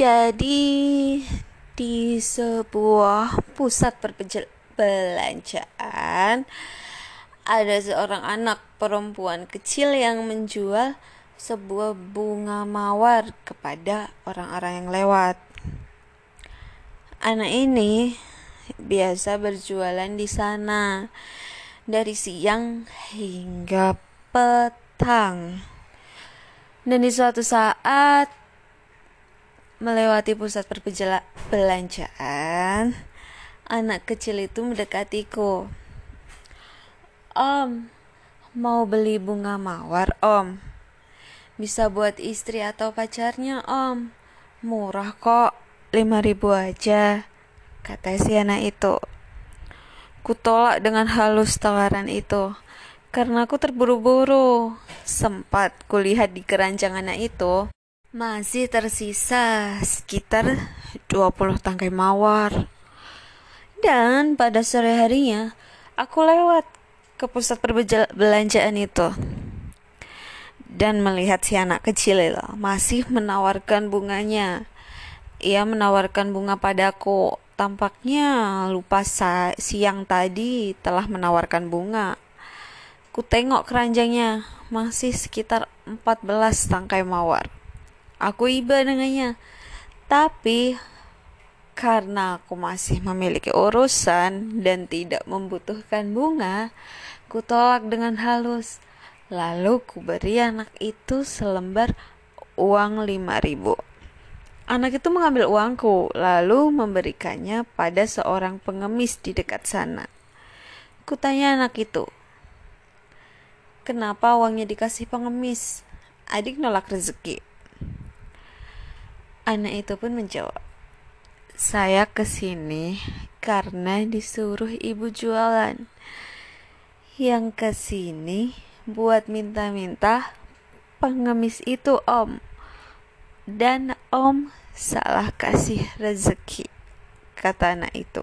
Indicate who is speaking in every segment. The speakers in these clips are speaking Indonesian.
Speaker 1: Jadi di sebuah pusat perbelanjaan ada seorang anak perempuan kecil yang menjual sebuah bunga mawar kepada orang-orang yang lewat. Anak ini biasa berjualan di sana dari siang hingga petang. Dan di suatu saat melewati pusat perbelanjaan, anak kecil itu mendekatiku. Om, mau beli bunga mawar, Om? Bisa buat istri atau pacarnya, Om. Murah kok, 5000 aja, kata si anak itu. Kutolak dengan halus tawaran itu karena aku terburu-buru. Sempat kulihat di keranjang anak itu masih tersisa sekitar 20 tangkai mawar. Dan pada sore harinya aku lewat ke pusat perbelanjaan itu dan melihat si anak kecil itu masih menawarkan bunganya ia menawarkan bunga padaku. Tampaknya lupa siang tadi telah menawarkan bunga. Ku tengok keranjangnya, masih sekitar 14 tangkai mawar. Aku iba dengannya. Tapi karena aku masih memiliki urusan dan tidak membutuhkan bunga, ku tolak dengan halus. Lalu ku beri anak itu selembar uang 5000 Anak itu mengambil uangku, lalu memberikannya pada seorang pengemis di dekat sana. Kutanya anak itu, kenapa uangnya dikasih pengemis? Adik nolak rezeki. Anak itu pun menjawab, saya ke sini karena disuruh ibu jualan. Yang ke sini buat minta-minta pengemis itu om. Dan om salah kasih rezeki kata anak itu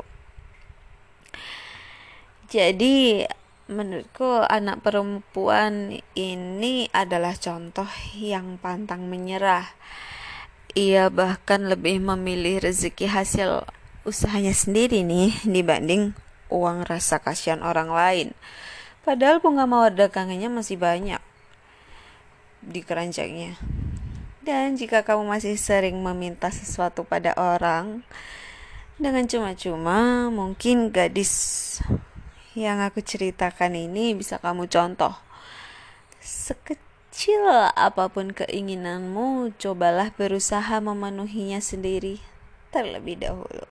Speaker 1: jadi menurutku anak perempuan ini adalah contoh yang pantang menyerah ia bahkan lebih memilih rezeki hasil usahanya sendiri nih dibanding uang rasa kasihan orang lain padahal bunga mawar dagangannya masih banyak di keranjangnya dan jika kamu masih sering meminta sesuatu pada orang dengan cuma-cuma, mungkin gadis yang aku ceritakan ini bisa kamu contoh. Sekecil apa pun keinginanmu, cobalah berusaha memenuhinya sendiri terlebih dahulu.